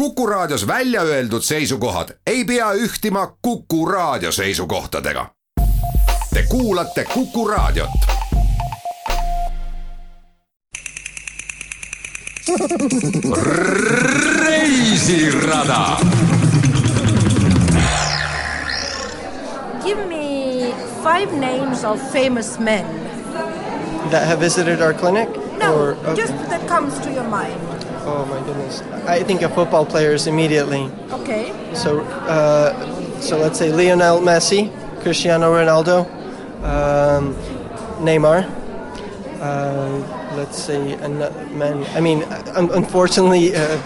Kuku Raadios välja öeldud seisukohad ei pea ühtima Kuku Raadio seisukohtadega. Te kuulate Kuku Raadiot. reisirada. Give me five names of famous men. that have visited our clinic? No, Or, okay. just that comes to your mind. Oh my goodness. I think of football players immediately. Okay. So, uh, so let's say Lionel Messi, Cristiano Ronaldo, um, Neymar. Uh, let's say another man. I mean, un- unfortunately, uh,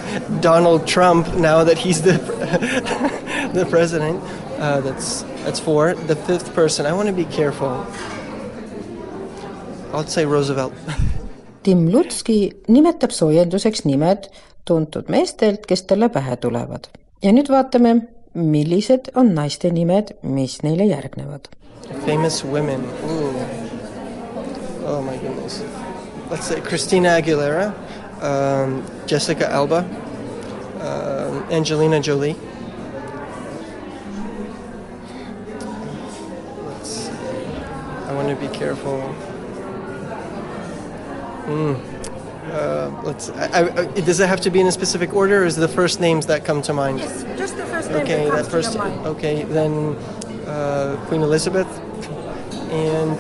Donald Trump. Now that he's the the president, uh, that's that's four. The fifth person. I want to be careful. I'll say Roosevelt. Tim Lutski nimetab soojenduseks nimed tuntud meestelt, kes talle pähe tulevad. ja nüüd vaatame, millised on naiste nimed, mis neile järgnevad. Famous women. Oh my goodness. Let's say Christina Aguilera, um, Jessica Alba, um, Angelina Jolie. I want to be careful. Mm. Uh, let's. I, I, does it have to be in a specific order, or is it the first names that come to mind? Yes, just the first name Okay, that that first. to your mind. Okay, then uh, Queen Elizabeth, and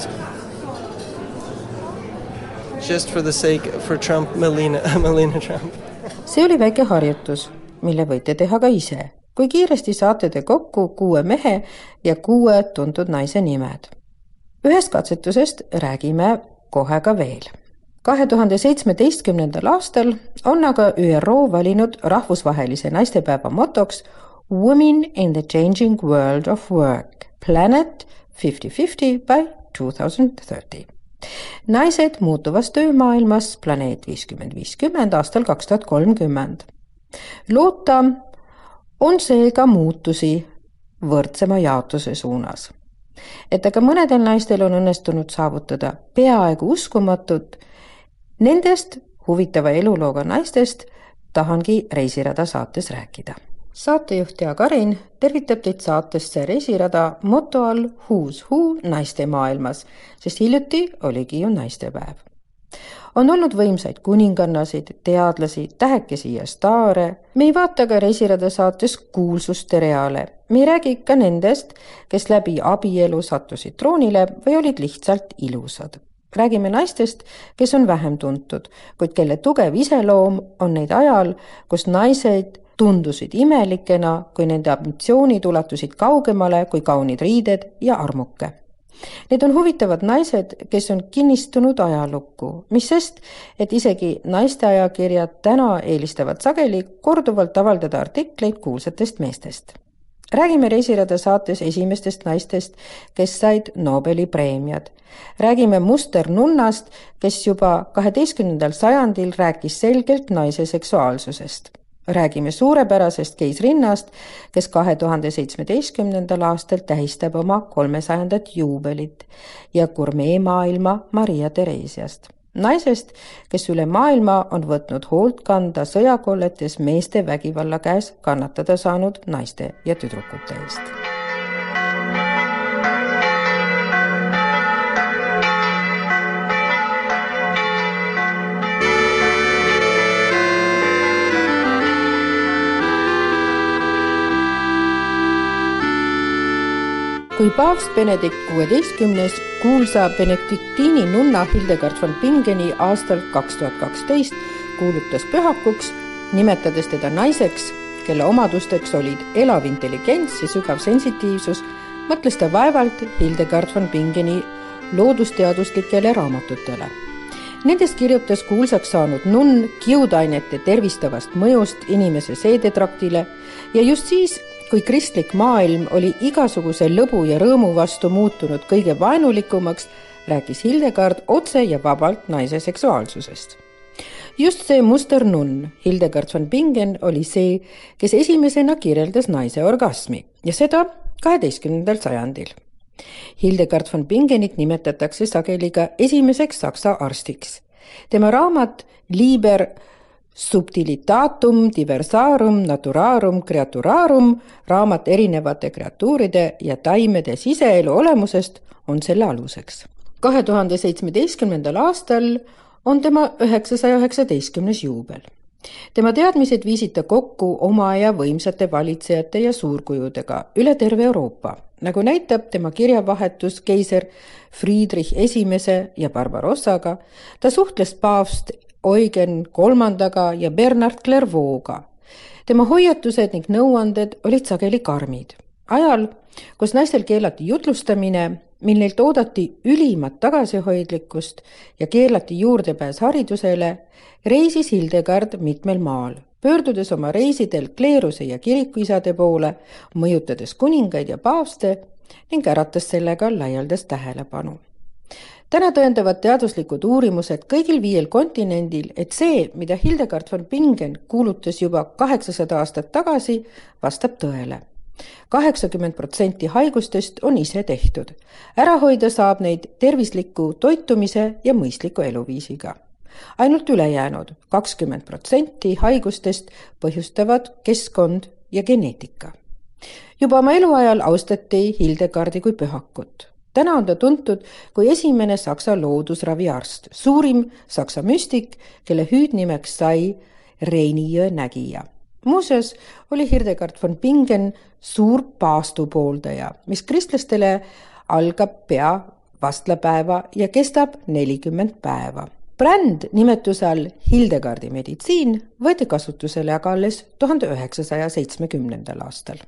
just for the sake for Trump, Melina, Melina Trump. see oli väike harjutus, mille võite teha ka ise. kui kiiresti saate te kokku kuue mehe ja kuue tuntud naise nimed? ühest katsetusest räägime kohe ka veel. Kahe tuhande seitsmeteistkümnendal aastal on aga ÜRO valinud rahvusvahelise naistepäeva motoks Women in the changing world of work, planet fifty fifty by two thousand thirty naised muutuvas töömaailmas planeet viiskümmend viiskümmend aastal kaks tuhat kolmkümmend. loota on seega muutusi võrdsema jaotuse suunas. et aga mõnedel naistel on õnnestunud saavutada peaaegu uskumatut, nendest huvitava elulooga naistest tahangi Reisirada saates rääkida saatejuht Jaak Arin tervitab teid saatesse Reisirada moto all Who's Who naistemaailmas, sest hiljuti oligi ju naistepäev. on olnud võimsaid kuningannasid, teadlasi, tähekesi ja staare. me ei vaata ka Reisirada saates kuulsustereale. me ei räägi ka nendest, kes läbi abielu sattusid troonile või olid lihtsalt ilusad räägime naistest, kes on vähem tuntud, kuid kelle tugev iseloom on neid ajal, kus naised tundusid imelikena, kui nende ambitsioonid ulatusid kaugemale kui kaunid riided ja armuke. Need on huvitavad naised, kes on kinnistunud ajalukku, mis sest, et isegi naisteajakirjad täna eelistavad sageli korduvalt avaldada artikleid kuulsatest meestest räägime Reisirada saates esimestest naistest, kes said Nobeli preemiad. räägime musternunnast, kes juba kaheteistkümnendal sajandil rääkis selgelt naise seksuaalsusest. räägime suurepärasest keisrinnast, kes kahe tuhande seitsmeteistkümnendal aastal tähistab oma kolmesajandat juubelit ja gurmeemaailma Maria Theresiast naisest, kes üle maailma on võtnud hoolt kanda sõjakolletes meeste vägivalla käes kannatada saanud naiste ja tüdrukute eest. Kui paavst Benedikt kuueteistkümnes kuulsa benediktiini nunna Hildegard von Bingeni aastal kaks tuhat kaksteist kuulutas pühakuks, nimetades teda naiseks, kelle omadusteks olid elav intelligents ja sügav sensitiivsus, mõtles ta vaevalt Hildegard von Bingeni loodusteaduslikele raamatutele. Nendes kirjutas kuulsaks saanud nunn kiudainete tervistavast mõjust inimese seedetraktile ja just siis kui kristlik maailm oli igasuguse lõbu ja rõõmu vastu muutunud kõige vaenulikumaks, rääkis Hildegard otse ja vabalt naise seksuaalsusest. just see musternunn, Hildegard von Bingen, oli see, kes esimesena kirjeldas naise orgasmi ja seda kaheteistkümnendal sajandil. Hildegard von Bingenit nimetatakse sageli ka esimeseks saksa arstiks. tema raamat Liiber Subtilitatum diversarum naturarum creaturarum raamat erinevate kreatuuride ja taimede siseelu olemusest on selle aluseks. kahe tuhande seitsmeteistkümnendal aastal on tema üheksasaja üheksateistkümnes juubel tema teadmised viisid ta kokku oma aja võimsate valitsejate ja suurkujudega üle terve Euroopa, nagu näitab tema kirjavahetus keiser Friedrich Esimese ja Barbarossaga. ta suhtles paavst Eugen Kolmandaga ja Bernard Clairvaut'ga. tema hoiatused ning nõuanded olid sageli karmid. ajal, kus naistel keelati jutlustamine, mil neilt oodati ülimat tagasihoidlikkust ja keelati juurdepääs haridusele, reisis Hildegard mitmel maal, pöördudes oma reisidel kleeruse ja kirikuisade poole, mõjutades kuningaid ja paavste ning äratas sellega laialdast tähelepanu. Täna tõendavad teaduslikud uurimused kõigil viiel kontinendil, et see, mida Hildegard von Bingen kuulutas juba kaheksasada aastat tagasi, vastab tõele kaheksakümmend protsenti haigustest on ise tehtud. ära hoida saab neid tervisliku toitumise ja mõistliku eluviisiga ainult ülejäänud kakskümmend protsenti haigustest põhjustavad keskkond ja geneetika. juba oma eluajal austati Hildegardi kui pühakut. Täna on ta tuntud kui esimene saksa loodusraviarst, suurim saksa müstik, kelle hüüdnimeks sai Reini jõe nägija. muuseas oli Hildegard von Bingen suur paastu pooldaja, mis kristlastele algab pea vastlapäeva ja kestab nelikümmend päeva bränd nimetuse all Hildegardi meditsiin võeti kasutusele aga alles tuhande üheksasaja seitsmekümnendal aastal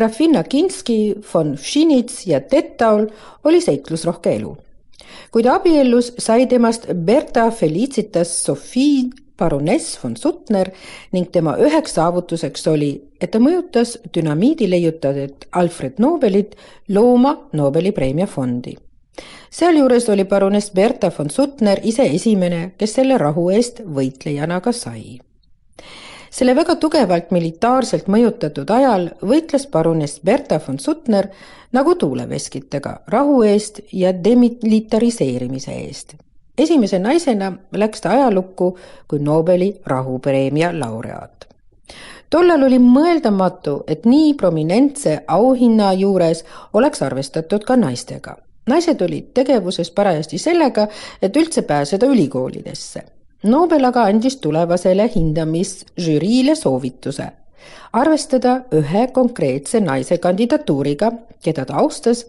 Grafinna Kinski von Schinitz ja Tettaul oli seiklusrohke elu. kui ta abiellus, sai temast Berta Felicitas Sophie baroness von Suttner ning tema üheks saavutuseks oli, et ta mõjutas dünamiidi leiutajaid Alfred Nobelit looma Nobeli preemia fondi. sealjuures oli baroness Berta von Suttner ise esimene, kes selle rahu eest võitlejana ka sai selle väga tugevalt militaarselt mõjutatud ajal võitles paruness Berta von Suttner nagu tuuleveskitega rahu eest ja demilitariseerimise eest. esimese naisena läks ta ajalukku kui Nobeli rahupreemia laureaat. tollal oli mõeldamatu, et nii prominentse auhinna juures oleks arvestatud ka naistega. naised olid tegevuses parajasti sellega, et üldse pääseda ülikoolidesse Nobel aga andis tulevasele hindamisžüriile soovituse arvestada ühe konkreetse naise kandidatuuriga, keda ta austas,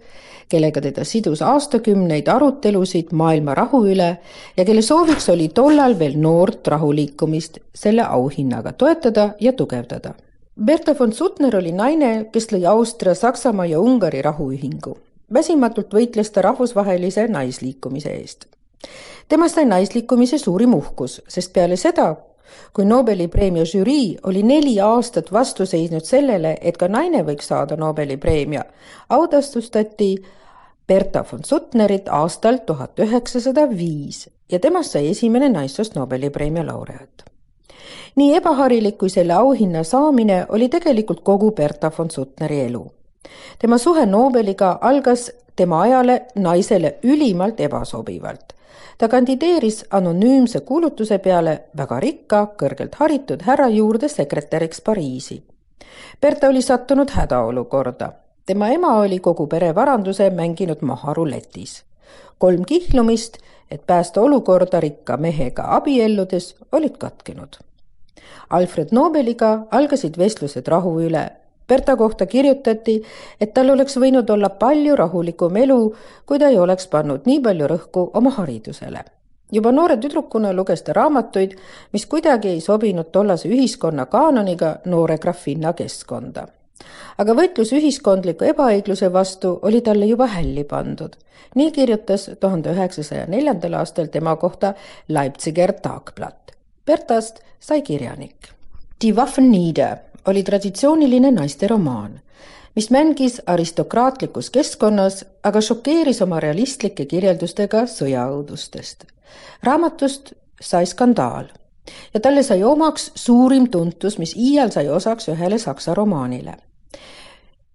kellega teda sidus aastakümneid arutelusid maailma rahu üle ja kelle sooviks oli tollal veel noort rahuliikumist selle auhinnaga toetada ja tugevdada. Berta von Suttner oli naine, kes lõi Austria, Saksamaa ja Ungari rahuühingu. väsimatult võitles ta rahvusvahelise naisliikumise eest temast sai naisliikumise suurim uhkus, sest peale seda, kui Nobeli preemia žürii oli neli aastat vastu seisnud sellele, et ka naine võiks saada Nobeli preemia, autastustati Berta von Suttnerit aastal tuhat üheksasada viis ja temast sai esimene naissoost Nobeli preemia laureaat. nii ebaharilik kui selle auhinna saamine oli tegelikult kogu Berta von Suttneri elu. tema suhe Nobeliga algas tema ajale naisele ülimalt ebasobivalt ta kandideeris anonüümse kuulutuse peale väga rikka, kõrgelt haritud härra juurde sekretäriks Pariisi. Berta oli sattunud hädaolukorda. tema ema oli kogu pere varanduse mänginud maha ruletis. kolm kihlumist, et päästa olukorda rikka mehega abielludes, olid katkenud. Alfred Nobeliga algasid vestlused rahu üle. Berta kohta kirjutati, et tal oleks võinud olla palju rahulikum elu, kui ta ei oleks pannud nii palju rõhku oma haridusele. juba noore tüdrukuna luges ta raamatuid, mis kuidagi ei sobinud tollase ühiskonna kaanoniga noore grafinna keskkonda. aga võitlus ühiskondliku ebaõigluse vastu oli talle juba hälli pandud. nii kirjutas tuhande üheksasaja neljandal aastal tema kohta Leipziger Tagblatt. Bertast sai kirjanik. Die Waffen nieder oli traditsiooniline naisteromaan, mis mängis aristokraatlikus keskkonnas, aga šokeeris oma realistlike kirjeldustega sõjaõudustest. raamatust sai skandaal ja talle sai omaks suurim tuntus, mis iial sai osaks ühele saksa romaanile.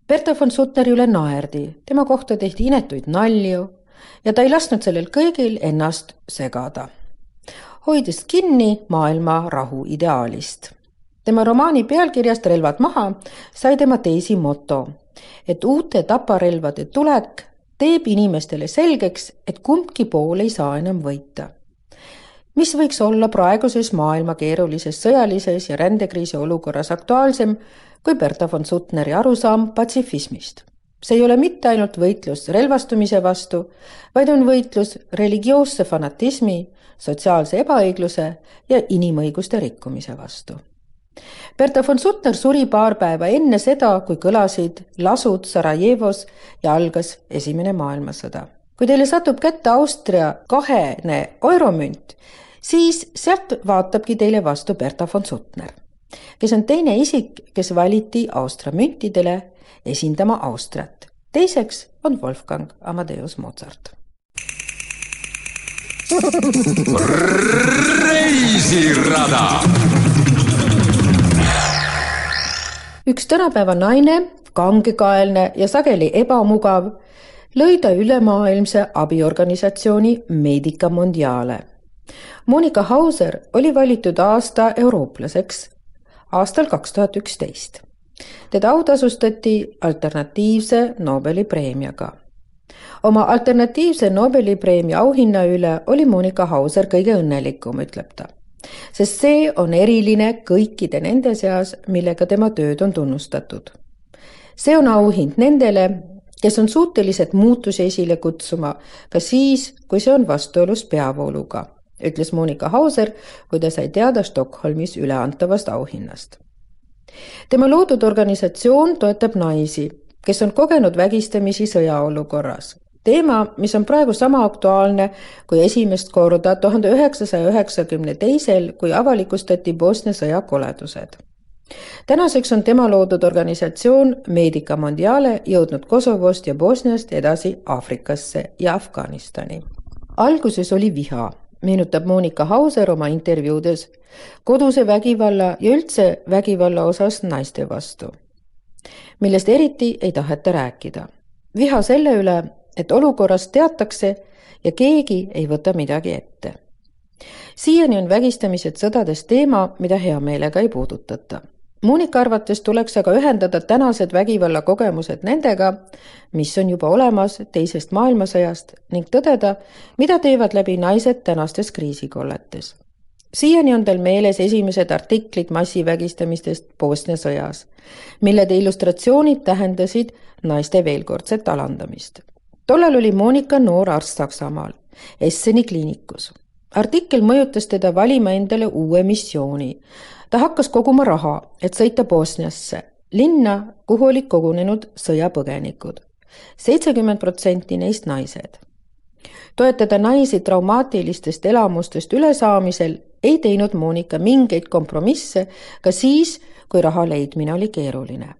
Berta von Suttneri üle naerdi, tema kohta tehti inetuid nalju ja ta ei lasknud sellel kõigil ennast segada, hoides kinni maailma rahu ideaalist tema romaani pealkirjast Relvad maha sai tema teesi moto, et uute taparelvade tulek teeb inimestele selgeks, et kumbki pool ei saa enam võita. mis võiks olla praeguses maailma keerulises sõjalises ja rändekriisi olukorras aktuaalsem kui Berta von Suttneri arusaam patsifismist. see ei ole mitte ainult võitlus relvastumise vastu, vaid on võitlus religioosse fanatismi, sotsiaalse ebaõigluse ja inimõiguste rikkumise vastu Berta von Suttner suri paar päeva enne seda, kui kõlasid lasud Sarajevos ja algas Esimene maailmasõda. kui teile satub kätte Austria kahene euromünt, siis sealt vaatabki teile vastu Berta von Suttner, kes on teine isik, kes valiti Austria müntidele esindama Austriat. teiseks on Wolfgang Amadeus Mozart. reisirada üks tänapäeva naine, kangekaelne ja sageli ebamugav, lõi ta ülemaailmse abiorganisatsiooni Medica Mondiale. Monika Hauser oli valitud aasta eurooplaseks aastal kaks tuhat üksteist. teda autasustati alternatiivse Nobeli preemiaga. oma alternatiivse Nobeli preemia auhinna üle oli Monika Hauser kõige õnnelikum, ütleb ta sest see on eriline kõikide nende seas, millega tema tööd on tunnustatud. see on auhind nendele, kes on suutelised muutusi esile kutsuma ka siis, kui see on vastuolus peavooluga, ütles Monika Hauser, kui ta sai teada Stockholmis üleantavast auhinnast. tema loodud organisatsioon toetab naisi, kes on kogenud vägistamisi sõjaolukorras teema, mis on praegu sama aktuaalne kui esimest korda tuhande üheksasaja üheksakümne teisel, kui avalikustati Bosnia sõja koledused. tänaseks on tema loodud organisatsioon Medica Mondiale jõudnud Kosovost ja Bosniast edasi Aafrikasse ja Afganistani. alguses oli viha, meenutab Monika Hauser oma intervjuudes, koduse vägivalla ja üldse vägivalla osas naiste vastu, millest eriti ei taheta rääkida viha selle üle, et olukorrast teatakse ja keegi ei võta midagi ette. siiani on vägistamised sõdades teema, mida hea meelega ei puudutata. Monika arvates tuleks aga ühendada tänased vägivallakogemused nendega, mis on juba olemas teisest maailmasõjast ning tõdeda, mida teevad läbi naised tänastes kriisikolletes siiani on tal meeles esimesed artiklid massivägistamistest Bosnia sõjas, millede illustratsioonid tähendasid naiste veelkordset alandamist tollal oli Monika noor arst Saksamaal, Esseni kliinikus. artikkel mõjutas teda valima endale uue missiooni. ta hakkas koguma raha, et sõita Bosniasse, linna, kuhu olid kogunenud sõjapõgenikud. seitsekümmend protsenti neist naised. toetada naisi traumaatilistest elamustest ülesaamisel ei teinud Monika mingeid kompromisse ka siis, kui raha leidmine oli keeruline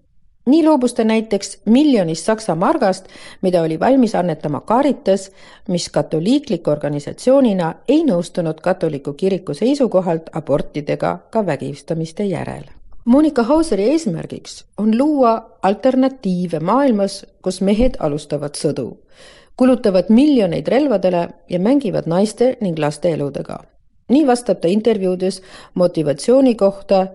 nii loobus ta näiteks miljonist Saksa margast, mida oli valmis annetama Caritas, mis katoliikliku organisatsioonina ei nõustunud katoliku kiriku seisukohalt abortidega ka vägistamiste järel. Monika Hauseri eesmärgiks on luua alternatiive maailmas, kus mehed alustavad sõdu, kulutavad miljoneid relvadele ja mängivad naiste ning laste eludega. nii vastab ta intervjuudes motivatsiooni kohta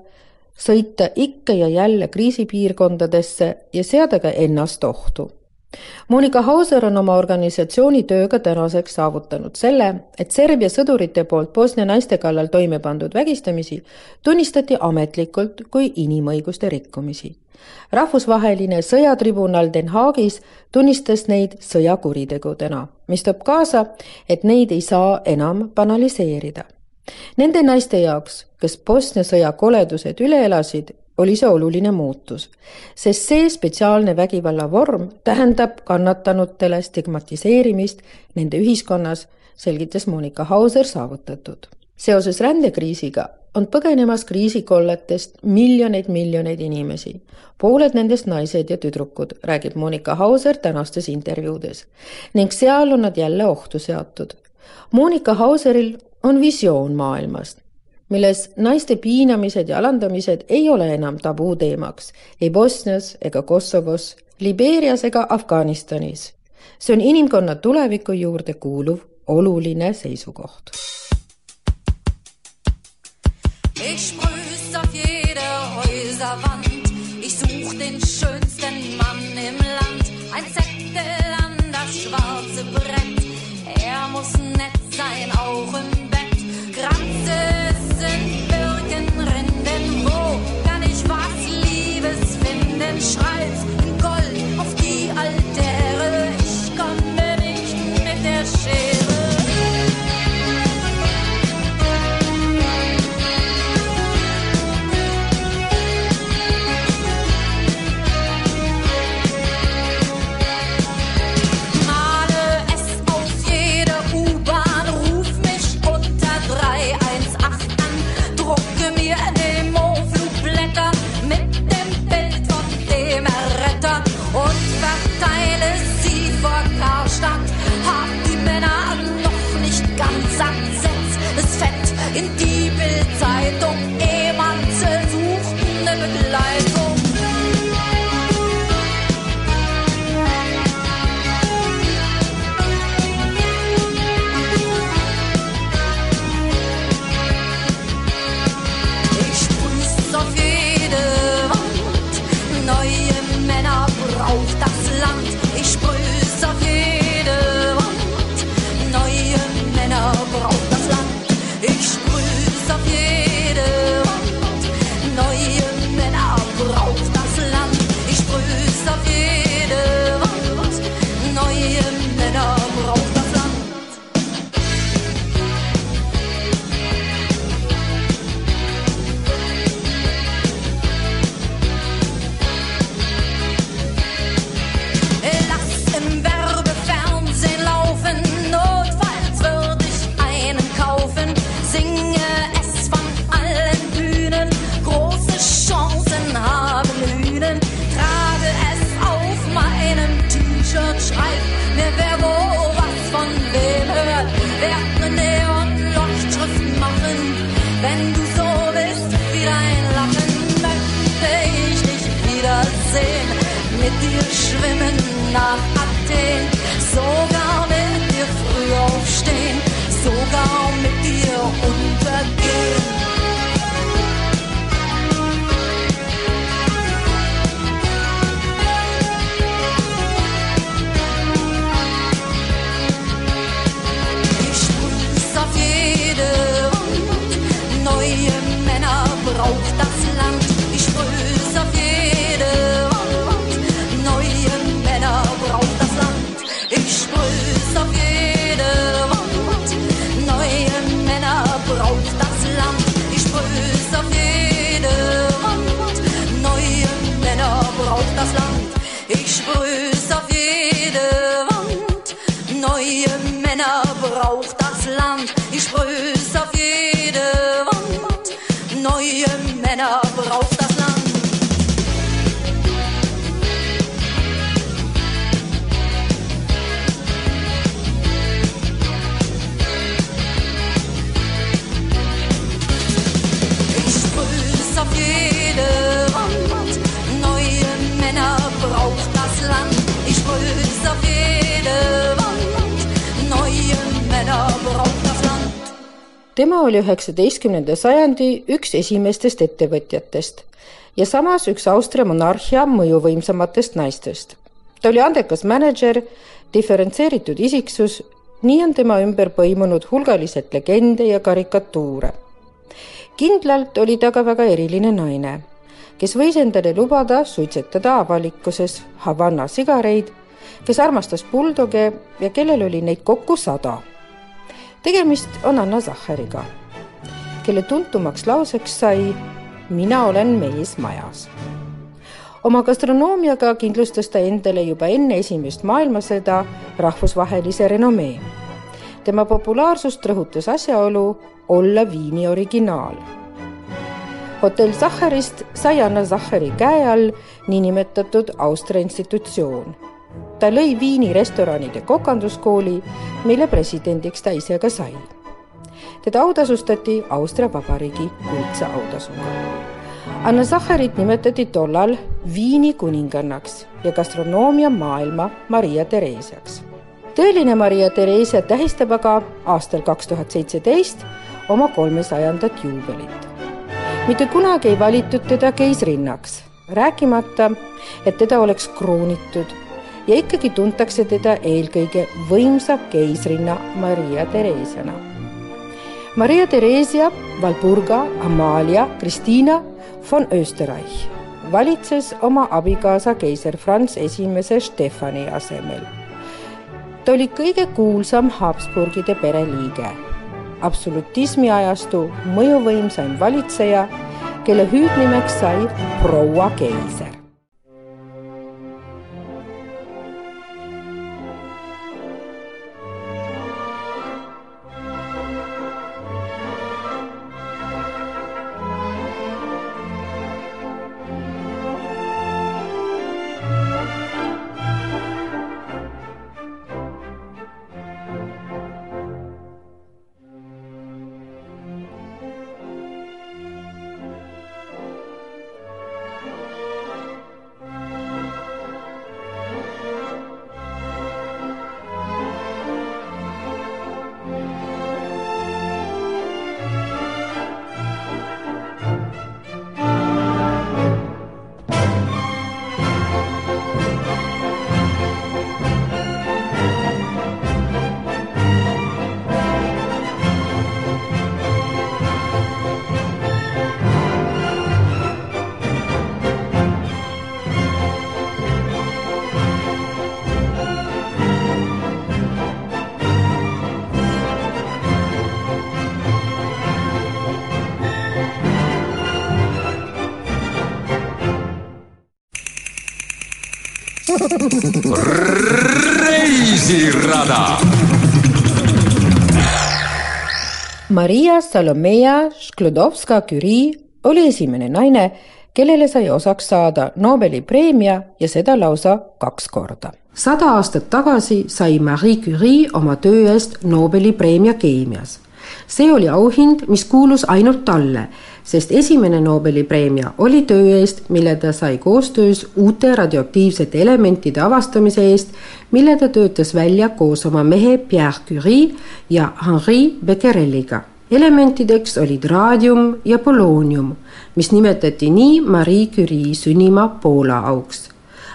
sõita ikka ja jälle kriisipiirkondadesse ja seada ka ennast ohtu. Monika Hauser on oma organisatsiooni tööga tänaseks saavutanud selle, et Serbia sõdurite poolt Bosnia naiste kallal toime pandud vägistamisi tunnistati ametlikult kui inimõiguste rikkumisi. rahvusvaheline sõjatribunal Den Haagis tunnistas neid sõjakuritegudena, mis toob kaasa, et neid ei saa enam banaliseerida. Nende naiste jaoks, kes Bosnia sõja koledused üle elasid, oli see oluline muutus, sest see spetsiaalne vägivalla vorm tähendab kannatanutele stigmatiseerimist nende ühiskonnas, selgitas Monika Hauser saavutatud. seoses rändekriisiga on põgenemas kriisikolletest miljoneid-miljoneid inimesi, pooled nendest naised ja tüdrukud, räägib Monika Hauser tänastes intervjuudes ning seal on nad jälle ohtu seatud. Monika Hauseril on visioon maailmast, milles naiste piinamised ja alandamised ei ole enam tabuteemaks ei Bosnias ega Kosovos, Libeerias ega Afganistanis. see on inimkonna tuleviku juurde kuuluv oluline seisukoht. Ich and. Tema oli üheksateistkümnenda sajandi üks esimestest ettevõtjatest ja samas üks Austria monarhia mõjuvõimsamatest naistest. ta oli andekas mänedžer, diferentseeritud isiksus, nii on tema ümber põimunud hulgaliselt legende ja karikatuure. kindlalt oli ta ka väga eriline naine, kes võis endale lubada suitsetada avalikkuses Havana sigareid, kes armastas buldoge ja kellel oli neid kokku sada. Tegemist on Anna Zahheriga, kelle tuntumaks lauseks sai mina olen mees majas oma gastronoomiaga kindlustas ta endale juba enne esimest maailmasõda rahvusvahelise renomee. tema populaarsust rõhutas asjaolu olla Viini originaal. hotell Sahharist sai Anna Zahhari käe all niinimetatud Austria institutsioon. Ta lõi Viini restoranide kokanduskooli, mille presidendiks ta ise ka sai. teda autasustati Austria Vabariigi kuldse autasuga Anna Sacharit nimetati tollal Viini kuningannaks ja gastronoomia maailma Maria Theresiaks. tõeline Maria Theresia tähistab aga aastal kaks tuhat seitseteist oma kolmesajandat juubelit. mitte kunagi ei valitud teda keisrinnaks, rääkimata, et teda oleks kroonitud ja ikkagi tuntakse teda eelkõige võimsa keisrinna Maria Theresiana. Maria Theresia, Valburga, Amalia, Kristiina von Österreich valitses oma abikaasa keiser Franz Esimese Stefani asemel. ta oli kõige kuulsam Habsburgide pereliige, absolutismi ajastu mõjuvõimsaim valitseja, kelle hüüdnimeks sai proua keiser. Reisirada. Maria Salomea Šklodovska-Curie oli esimene naine, kellele sai osaks saada Nobeli preemia ja seda lausa kaks korda. sada aastat tagasi sai Marie Curie oma töö eest Nobeli preemia keemias. see oli auhind, mis kuulus ainult talle sest esimene Nobeli preemia oli töö eest, mille ta sai koostöös uute radioaktiivsete elementide avastamise eest, mille ta töötas välja koos oma mehe Pierre Curie ja Henri Becquereliga. elementideks olid raadium ja poloonium, mis nimetati nii Marie Curie sünnimaa Poola auks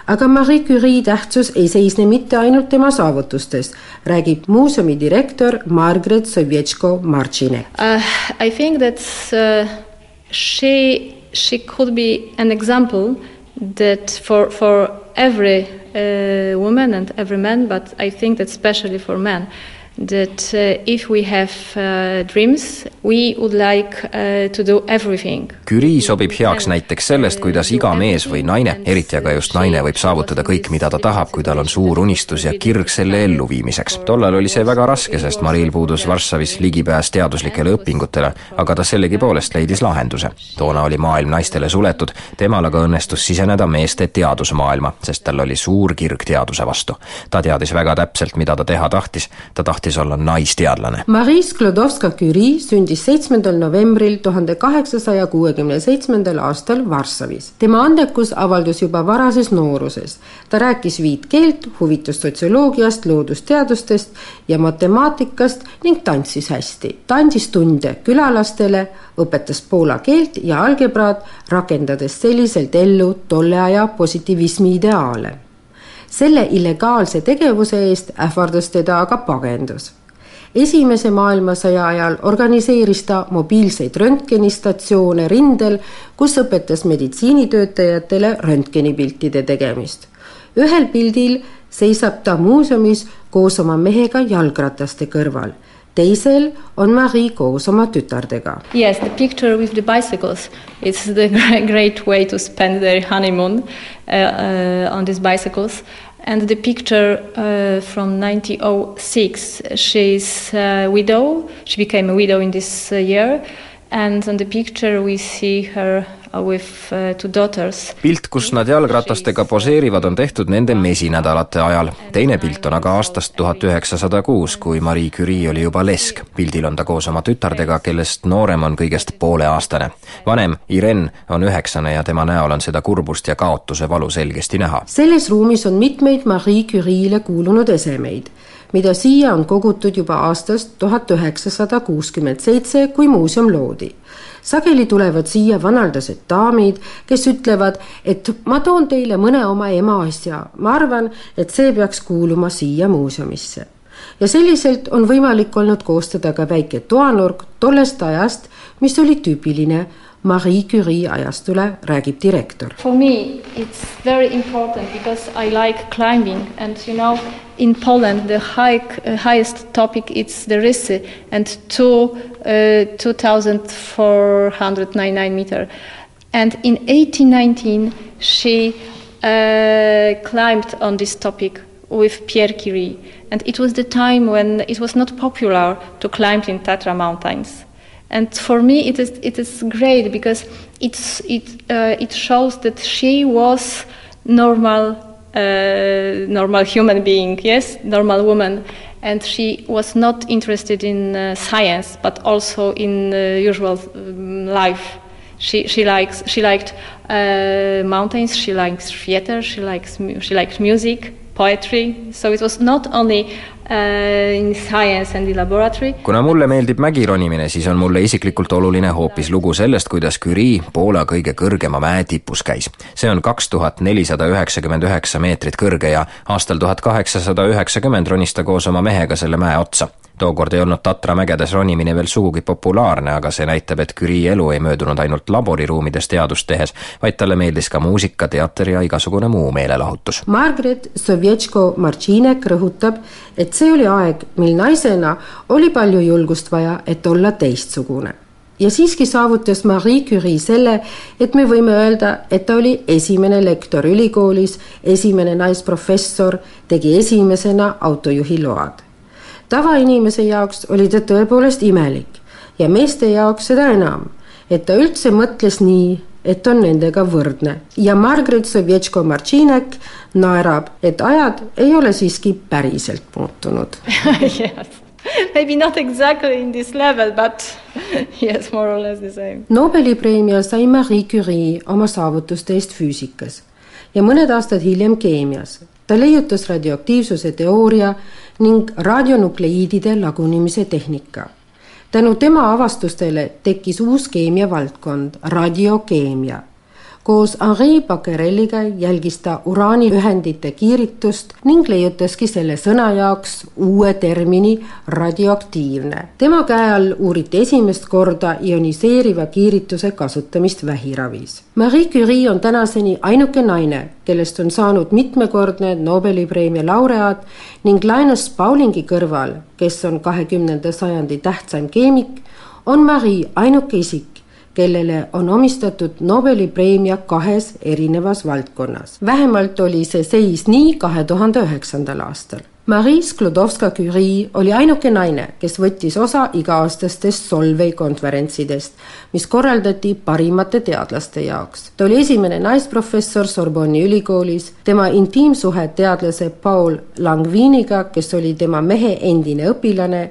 aga Marie Curie tähtsus ei seisne mitte ainult tema saavutustes, räägib muuseumi direktor Margaret Sovjetško-Martšinek uh,. I think that's uh she she could be an example that for for every uh, woman and every man, but I think that especially for men, that uh, if we have uh, dreams, we would like uh, to do everything. Curie sobib heaks näiteks sellest, kuidas iga mees või naine, eriti aga just naine, võib saavutada kõik, mida ta tahab, kui tal on suur unistus ja kirg selle elluviimiseks. tollal oli see väga raske, sest Maril puudus Varssavis ligipääs teaduslikele õpingutele, aga ta sellegipoolest leidis lahenduse. toona oli maailm naistele suletud, temal aga õnnestus siseneda meeste teadusmaailma, sest tal oli suur kirg teaduse vastu. ta teadis väga täpselt, mida ta teha tahtis, ta tahtis tahtis olla naisteadlane. Marie Sklodowska-Curie sündis seitsmendal novembril tuhande kaheksasaja kuuekümne seitsmendal aastal Varssavis. tema andekus avaldus juba varases nooruses. ta rääkis viit keelt, huvitus sotsioloogiast, loodusteadustest ja matemaatikast ning tantsis hästi. ta andis tunde külalastele, õpetas poola keelt ja algebraad, rakendades selliselt ellu tolle aja positiivismi ideaale selle illegaalse tegevuse eest ähvardas teda aga pagendus esimese maailmasõja ajal organiseeris ta mobiilseid röntgenistatsioone rindel, kus õpetas meditsiinitöötajatele röntgenipiltide tegemist. ühel pildil seisab ta muuseumis koos oma mehega jalgrataste kõrval teisel on Marie koos oma tütardega. Yes, the picture with the bicycles. It's the great way to spend their honeymoon uh, uh, on these bicycles. And the picture uh, from 1906, she's a widow. She became a widow in this uh, year. And on the picture we see her Uh, with uh, two daughters. pilt, kus nad jalgratastega poseerivad, on tehtud nende mesinädalate ajal. teine pilt on aga aastast tuhat üheksasada kuus, kui Marie Curie oli juba lesk. pildil on ta koos oma tütardega, kellest noorem on kõigest pooleaastane. vanem, Irene, on üheksane ja tema näol on seda kurbust ja kaotuse valu selgesti näha. selles ruumis on mitmeid Marie Curie'le kuulunud esemeid mida siia on kogutud juba aastast tuhat üheksasada kuuskümmend seitse, kui muuseum loodi sageli tulevad siia vanaldased daamid, kes ütlevad, et ma toon teile mõne oma ema asja, ma arvan, et see peaks kuuluma siia muuseumisse. ja selliselt on võimalik olnud koostada ka väike toanurk tollest ajast, mis oli tüüpiline Marie Curie ajastule, räägib direktor. For me it's very important because I like climbing and you know in Poland the uh, highest topic is the Rysy and two, uh, 2499 meter. And in 1819 she uh, climbed on this topic with Pierre Curie and it was the time when it was not popular to climb in Tatra mountains. And for me, it is it is great because it's it uh, it shows that she was normal uh, normal human being, yes, normal woman, and she was not interested in uh, science, but also in usual um, life. She she likes she liked uh, mountains. She likes theater. She likes she liked music, poetry. So it was not only uh, kuna mulle meeldib mägironimine, siis on mulle isiklikult oluline hoopis lugu sellest, kuidas Curie Poola kõige kõrgema mäe tipus käis. see on kaks tuhat nelisada üheksakümmend üheksa meetrit kõrge ja aastal tuhat kaheksasada üheksakümmend ronis ta koos oma mehega selle mäe otsa tookord ei olnud Tatra mägedes ronimine veel sugugi populaarne, aga see näitab, et Curie elu ei möödunud ainult laboriruumides teadust tehes, vaid talle meeldis ka muusika, teater ja igasugune muu meelelahutus. Margaret Sovjetško-Martšinek rõhutab, et see oli aeg, mil naisena oli palju julgust vaja, et olla teistsugune ja siiski saavutas Marie Curie selle, et me võime öelda, et ta oli esimene lektor ülikoolis, esimene naisprofessor, tegi esimesena autojuhi load tavainimese jaoks oli ta tõepoolest imelik ja meeste jaoks seda enam, et ta üldse mõtles nii, et on nendega võrdne ja Margaret Sovjetško-Martšinek naerab, et ajad ei ole siiski päriselt muutunud yes. Maybe not exactly in this level, but yes, more or less the same. Nobeli preemia sai Marie Curie oma saavutuste eest füüsikas ja mõned aastad hiljem keemias. ta leiutas radioaktiivsuse teooria ning radionukleiidide lagunemise tehnika. tänu tema avastustele tekkis uus keemiavaldkond, radiokeemia koos Henri Becquereliga jälgis ta uraaniühendite kiiritust ning leiutaski selle sõna jaoks uue termini radioaktiivne. tema käe all uuriti esimest korda ioniseeriva kiirituse kasutamist vähiravis. Marie Curie on tänaseni ainuke naine, kellest on saanud mitmekordne Nobeli preemia laureaat ning Linus Paulingi kõrval, kes on kahekümnenda sajandi tähtsaim keemik, on Marie ainuke isik, kellele on omistatud Nobeli preemia kahes erinevas valdkonnas. vähemalt oli see seis nii kahe tuhande üheksandal aastal. Marie Sklodowska-Curie oli ainuke naine, kes võttis osa iga-aastastest Solvay konverentsidest, mis korraldati parimate teadlaste jaoks. ta oli esimene naisprofessor Sorbonni ülikoolis, tema intiimsuhe teadlase Paul Langviniga, kes oli tema mehe endine õpilane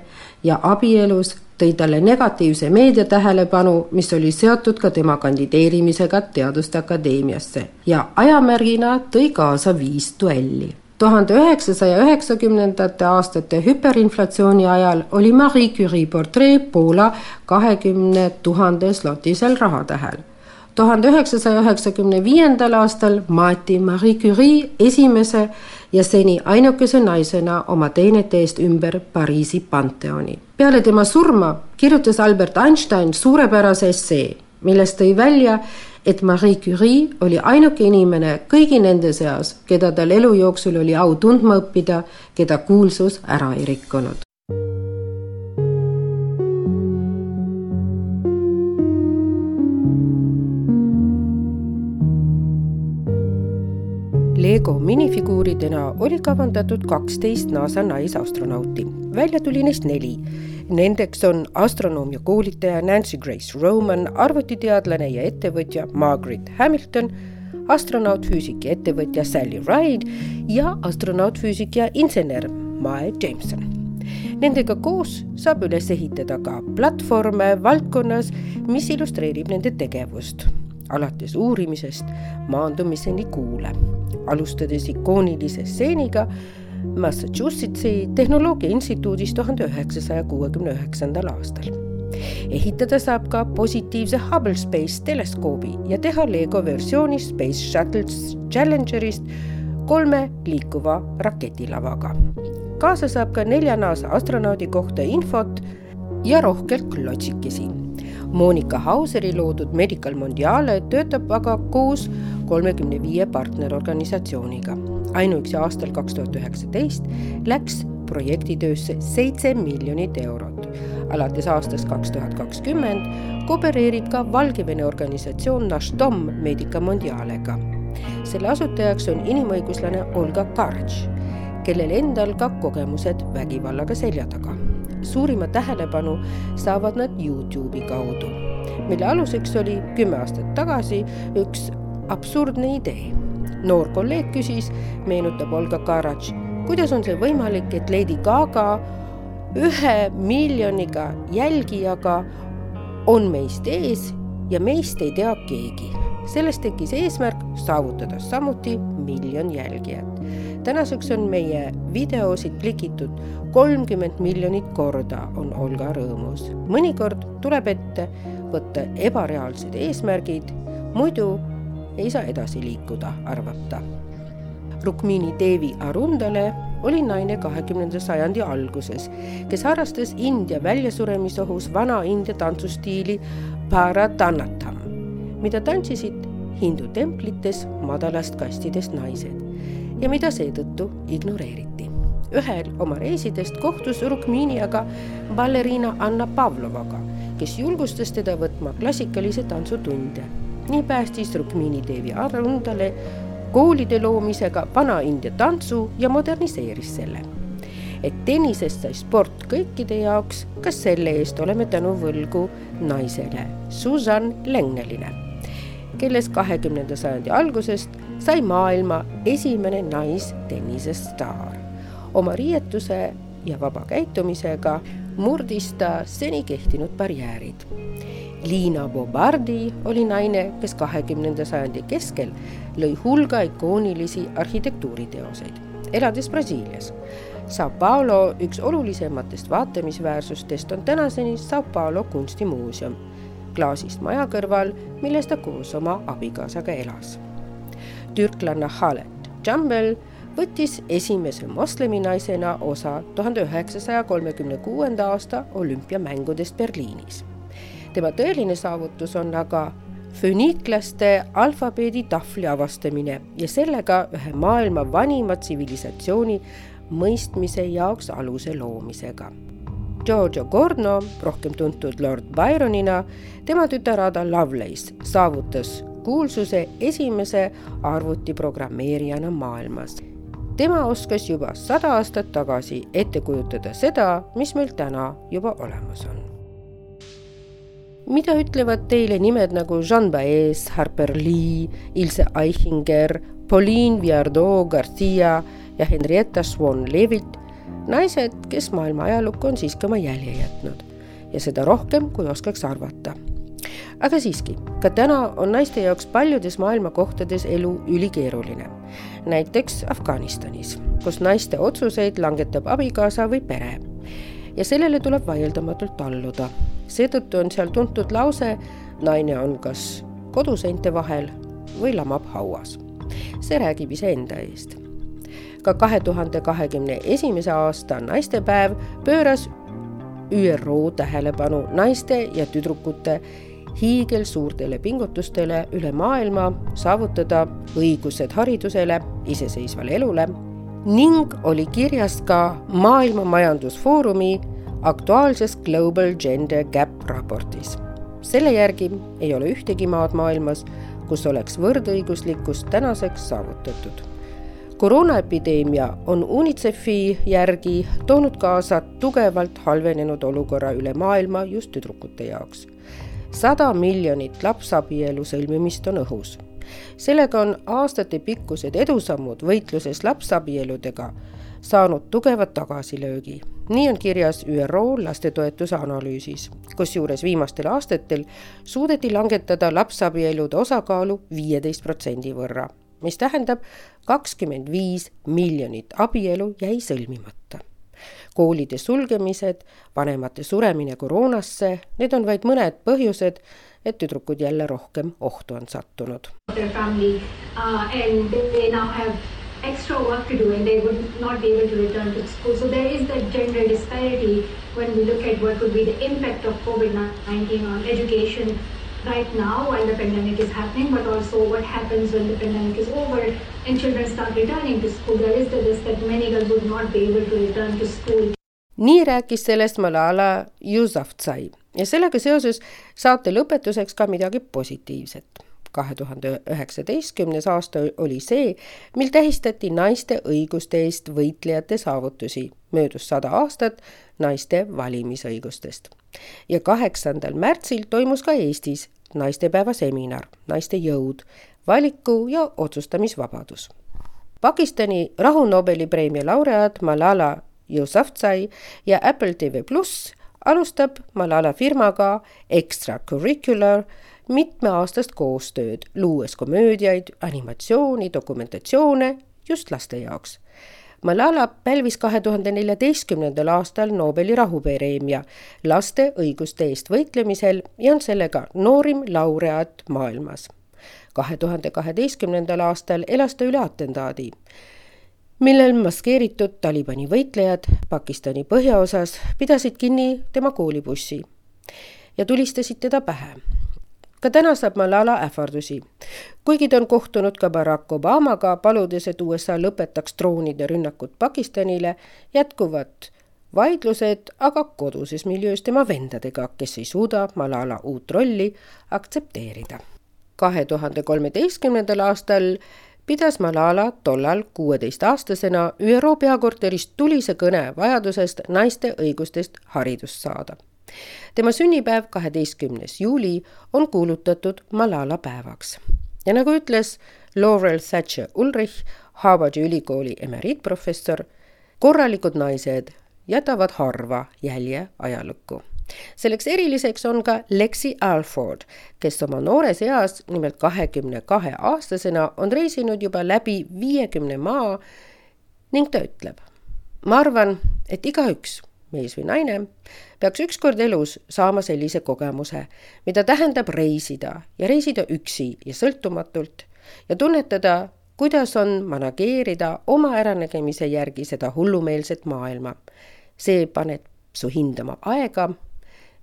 ja abielus tõi talle negatiivse meedia tähelepanu, mis oli seotud ka tema kandideerimisega Teaduste Akadeemiasse ja ajamärgina tõi kaasa viis duelli tuhande üheksasaja üheksakümnendate aastate hüperinflatsiooni ajal oli Marie Curie portree Poola kahekümne tuhande slotisel rahatähel. tuhande üheksasaja üheksakümne viiendal aastal maeti Marie Curie esimese ja seni ainukese naisena oma teenete eest ümber Pariisi Pantheoni. Peale tema surma kirjutas Albert Einstein suurepärase essee, milles tõi välja, et Marie Curie oli ainuke inimene kõigi nende seas, keda tal elu jooksul oli au tundma õppida, keda kuulsus ära ei rikkunud. Lego minifiguuridena oli kavandatud kaksteist NASA naisastronauti, välja tuli neist neli. Nendeks on astronoomia koolitaja Nancy Grace Roman, arvutiteadlane ja ettevõtja Margaret Hamilton, astronautfüüsik ja ettevõtja Sally Ride ja astronautfüüsik ja insener Mae Jameson. Nendega koos saab üles ehitada ka platvorme valdkonnas, mis illustreerib nende tegevust. Alates uurimisest maandumiseni kuule, alustades ikoonilise stseeniga Massachusettsi Tehnoloogia Instituudis tuhande üheksasaja kuuekümne üheksandal aastal. ehitada saab ka positiivse Hubble Space teleskoobi ja teha Lego versiooni Space Shuttle Challengerist kolme liikuva raketilavaga. kaasa saab ka nelja NASA astronaudi kohta infot ja rohkelt klotsikesi Monika Hauseri loodud Medical Mondiale töötab aga koos kolmekümne viie partnerorganisatsiooniga. Ainuüksi aastal kaks tuhat üheksateist läks projektitöösse seitse miljonit eurot. alates aastast kaks tuhat kakskümmend koopereerib ka Valgevene organisatsioon Naštom Medica Mondialega. selle asutajaks on inimõiguslane Olga Kartš, kellel endal ka kogemused vägivallaga selja taga suurima tähelepanu saavad nad Youtube'i kaudu, mille aluseks oli kümme aastat tagasi üks absurdne idee. Noor kolleeg küsis, meenutab Olga Karatš, kuidas on see võimalik, et Lady Gaga ühe miljoniga jälgijaga on meist ees ja meist ei tea keegi. sellest tekkis eesmärk saavutada samuti miljon jälgijat tänaseks on meie videosid klikitud kolmkümmend miljonit korda, on Olga rõõmus. mõnikord tuleb ette võtta ebareaalsed eesmärgid, muidu ei saa edasi liikuda, arvab ta. Rukmini Devi Arundale oli naine kahekümnenda sajandi alguses, kes harrastas India väljasuremisohus vana-India tantsustiili Bharatanatam, mida tantsisid hindu templites madalast kastidest naised ja mida seetõttu ignoreeriti. ühel oma reisidest kohtus Rukmini aga balleriina Anna Pavlovaga, kes julgustas teda võtma klassikalise tantsutunde. Nii päästis Rukmini Devi Arundale koolide loomisega Vana-India tantsu ja moderniseeris selle. et tennisest sai sport kõikide jaoks, ka selle eest oleme tänu võlgu naisele Susan Lengeline, kellest kahekümnenda sajandi algusest sai maailma esimene naistennisestaar. oma riietuse ja vaba käitumisega murdis ta seni kehtinud barjäärid. Liina Bobardi oli naine, kes kahekümnenda sajandi keskel lõi hulga ikoonilisi arhitektuuriteoseid, elades Brasiilias. Sao Paulo üks olulisematest vaatamisväärsustest on tänaseni Sao Paulo kunstimuuseum klaasist maja kõrval, milles ta koos oma abikaasaga elas türklanna Halet Jambel võttis esimese mosleminaisena osa tuhande üheksasaja kolmekümne kuuenda aasta olümpiamängudest Berliinis. tema tõeline saavutus on aga föniiklaste alfabeedi tahvli avastamine ja sellega ühe maailma vanima tsivilisatsiooni mõistmise jaoks aluse loomisega. Giorgio Gorno, rohkem tuntud Lord Byronina, tema tütar Ada Lovelace saavutas kuulsuse esimese arvutiprogrammeerijana maailmas. Tema oskas juba sada aastat tagasi ette kujutada seda, mis meil täna juba olemas on. mida ütlevad teile nimed nagu Jean Baez, Harper Lee, Ilse Eichinger, Pauline Viardot Garcia ja Henrietta Swan-Leavitt, naised, kes maailma ajalukku on siiski oma jälje jätnud ja seda rohkem, kui oskaks arvata aga siiski, ka täna on naiste jaoks paljudes maailma kohtades elu ülikeeruline. näiteks Afganistanis, kus naiste otsuseid langetab abikaasa või pere. ja sellele tuleb vaieldamatult alluda. seetõttu on seal tuntud lause, naine on kas koduseinte vahel või lamab hauas. see räägib iseenda eest. ka kahe tuhande kahekümne esimese aasta naistepäev pööras ÜRO tähelepanu naiste ja tüdrukute hiigelsuurtele pingutustele üle maailma saavutada õigused haridusele, iseseisvale elule ning oli kirjas ka Maailma Majandusfoorumi aktuaalses Global Gender Gap raportis. selle järgi ei ole ühtegi maad maailmas, kus oleks võrdõiguslikkust tänaseks saavutatud. koroonaepideemia on UNICEF-i järgi toonud kaasa tugevalt halvenenud olukorra üle maailma just tüdrukute jaoks. Sada miljonit lapsabielu sõlmimist on õhus sellega on aastatepikkused edusammud võitluses lapsabieludega saanud tugevat tagasilöögi. nii on kirjas ÜRO lastetoetuse analüüsis, kusjuures viimastel aastatel suudeti langetada lapsabielude osakaalu viieteist protsendi võrra, mis tähendab kakskümmend viis miljonit abielu jäi sõlmimata koolide sulgemised, vanemate suremine koroonasse, need on vaid mõned põhjused, et tüdrukud jälle rohkem ohtu on sattunud. extra work to do and they would not be able to return to school. So there is that gender disparity when we look at what could be the impact of COVID-19 on education right now while the pandemic is happening, but also what happens when the pandemic is over and children start returning to school. There is the risk that many girls would not be able to return to school. nii rääkis sellest Malala Yousafzai ja sellega seoses saate lõpetuseks ka midagi positiivset. kahe tuhande üheksateistkümnes aasta oli see, mil tähistati naiste õiguste eest võitlejate saavutusi. möödus sada aastat naiste valimisõigustest. Ja kaheksandal märtsil toimus ka Eestis naistepäeva seminar Naiste jõud, valiku ja otsustamisvabadus. Pakistani rahu Nobeli preemia laureaat Malala Yousafzai ja Apple TV pluss alustab Malala firmaga Extracurricular mitmeaastast koostööd, luues komöödiaid, animatsiooni, dokumentatsioone just laste jaoks. Malala pälvis kahe tuhande neljateistkümnendal aastal Nobeli rahupreemia laste õiguste eest võitlemisel ja on sellega noorim laureaat maailmas. kahe tuhande kaheteistkümnendal aastal elas ta üle atentaadi millel maskeeritud Talibani võitlejad Pakistani põhjaosas pidasid kinni tema koolibussi ja tulistasid teda pähe. Ka täna saab Malala ähvardusi, kuigi ta on kohtunud ka Barack Obamaga, paludes, et USA lõpetaks droonide rünnakud Pakistanile, jätkuvad vaidlused aga koduses miljöös tema vendadega, kes ei suuda Malala uut rolli aktsepteerida. kahe tuhande kolmeteistkümnendal aastal pidas Malala tollal kuueteistaastasena ÜRO peakorterist tulise kõne vajadusest naiste õigustest haridust saada. Tema sünnipäev, kaheteistkümnes juuli, on kuulutatud Malala päevaks. ja nagu ütles Laurel Thatcher Ulrich, Harvardi ülikooli emeriitprofessor, korralikud naised jätavad harva jälje ajalukku selleks eriliseks on ka Lexi Alford, kes oma noores eas, nimelt kahekümne kahe aastasena, on reisinud juba läbi viiekümne maa ning ta ütleb. ma arvan, et igaüks, mees või naine, peaks ükskord elus saama sellise kogemuse, mida tähendab reisida ja reisida üksi ja sõltumatult ja tunnetada, kuidas on manageerida oma äranägemise järgi seda hullumeelset maailma. see paneb su hindama aega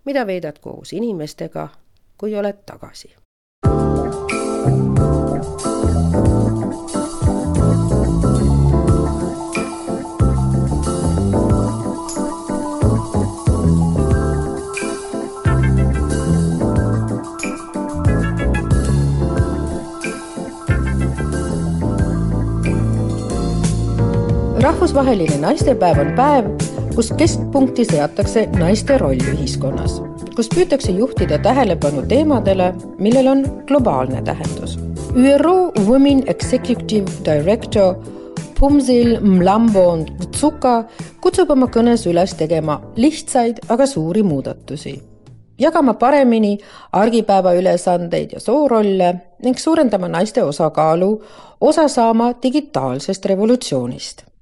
mida veedad koos inimestega, kui oled tagasi. Rahvusvaheline naistepäev on päev, kus keskpunkti seatakse naiste roll ühiskonnas, kus püütakse juhtida tähelepanu teemadele, millel on globaalne tähendus. ÜRO Women Executive Director Pumzil Mlambo Tsuka kutsub oma kõnes üles tegema lihtsaid, aga suuri muudatusi, jagama paremini argipäeva ülesandeid ja soorolle ning suurendama naiste osakaalu osa saama digitaalsest revolutsioonist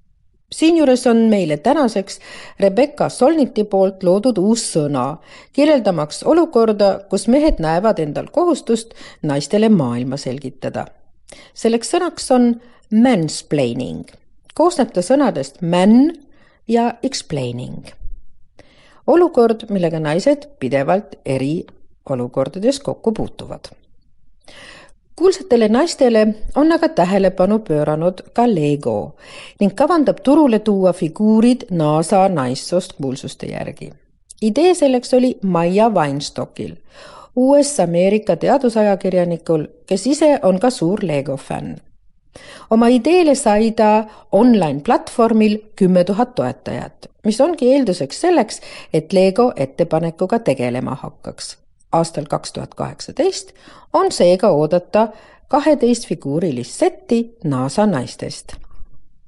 siinjuures on meile tänaseks Rebecca Solniti poolt loodud uus sõna, kirjeldamaks olukorda, kus mehed näevad endal kohustust naistele maailma selgitada. selleks sõnaks on mansplaining. koosneb ta sõnadest man ja explaining. olukord, millega naised pidevalt eriolukordades kokku puutuvad kuulsatele naistele on aga tähelepanu pööranud ka Lego ning kavandab turule tuua figuurid NASA naissoost kuulsuste järgi. idee selleks oli Maia Weinstockil, US-Ameerika teadusajakirjanikul, kes ise on ka suur Lego fänn. oma ideele sai ta online platvormil kümme tuhat toetajat, mis ongi eelduseks selleks, et Lego ettepanekuga tegelema hakkaks aastal kaks tuhat kaheksateist on seega oodata kaheteistfiguurilist setti NASA naistest.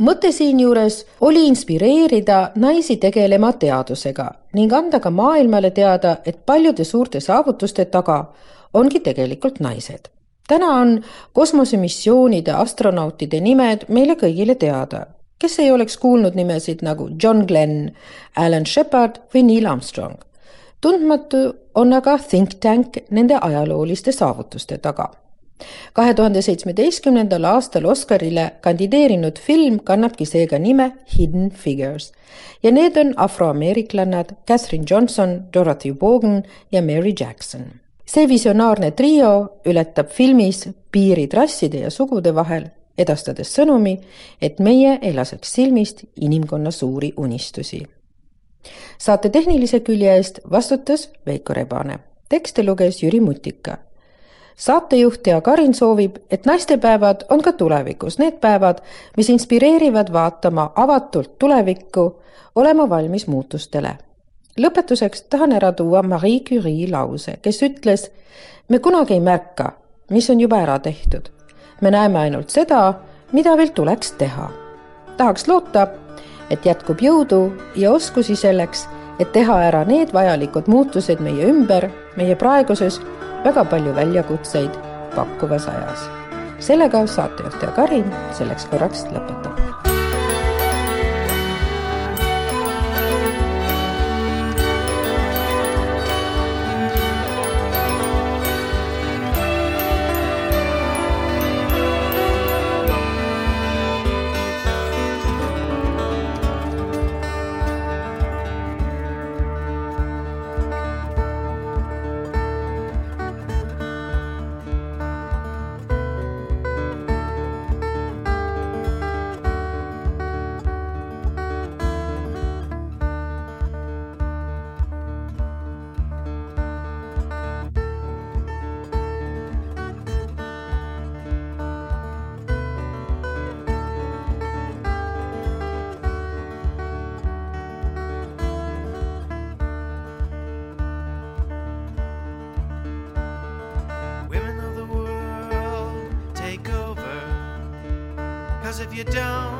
mõte siinjuures oli inspireerida naisi tegelema teadusega ning anda ka maailmale teada, et paljude suurte saavutuste taga ongi tegelikult naised. täna on kosmosemissioonide astronautide nimed meile kõigile teada, kes ei oleks kuulnud nimesid nagu John Glenn, Alan Shepard või Neil Armstrong tundmatu on aga think tank nende ajalooliste saavutuste taga. kahe tuhande seitsmeteistkümnendal aastal Oscarile kandideerinud film kannabki seega nime Hidden Figures ja need on afroameeriklannad Catherine Johnson, Dorothy Vaughan ja Mary Jackson. see visionaarne trio ületab filmis piirid rasside ja sugude vahel, edastades sõnumi, et meie ei laseks silmist inimkonna suuri unistusi saate tehnilise külje eest vastutas Veiko Rebane. tekste luges Jüri Mutika. saatejuht Tea Karin soovib, et naistepäevad on ka tulevikus need päevad, mis inspireerivad vaatama avatult tulevikku, olema valmis muutustele. lõpetuseks tahan ära tuua Marie Curie lause, kes ütles, me kunagi ei märka, mis on juba ära tehtud. me näeme ainult seda, mida veel tuleks teha. tahaks loota, et jätkub jõudu ja oskusi selleks, et teha ära need vajalikud muutused meie ümber, meie praeguses väga palju väljakutseid pakkuvas ajas. sellega saatejuht ja Karin selleks korraks lõpetab. Cause if you don't,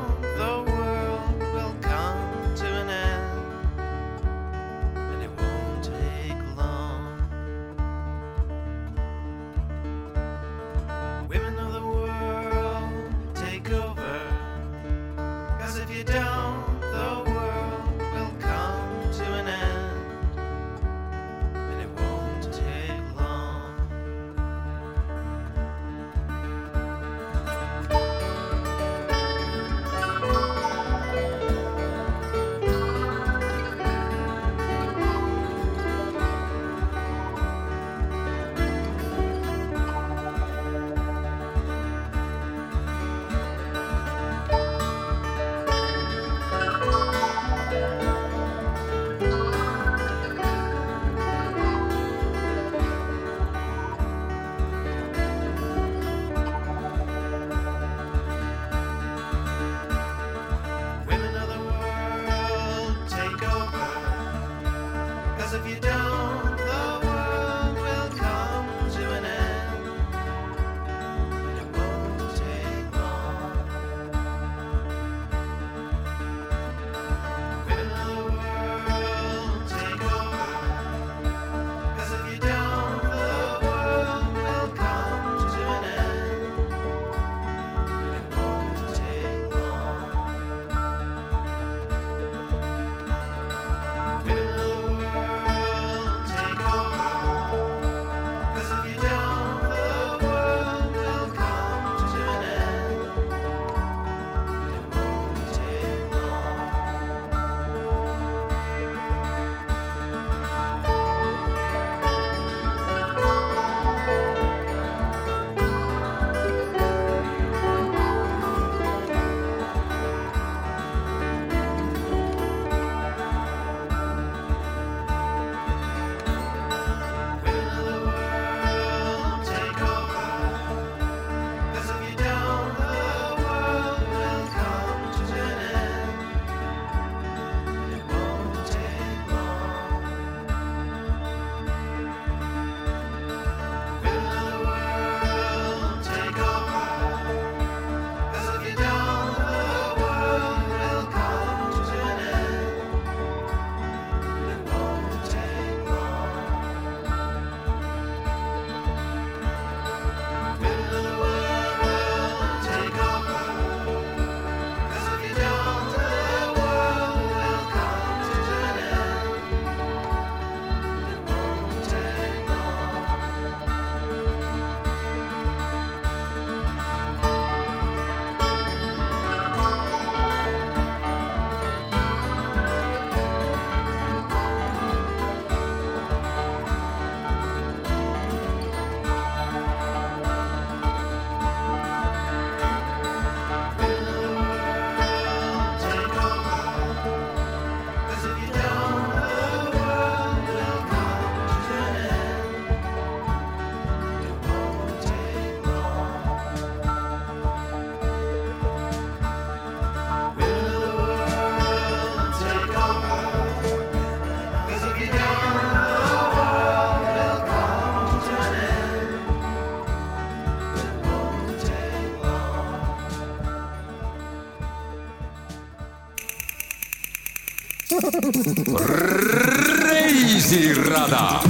reisirada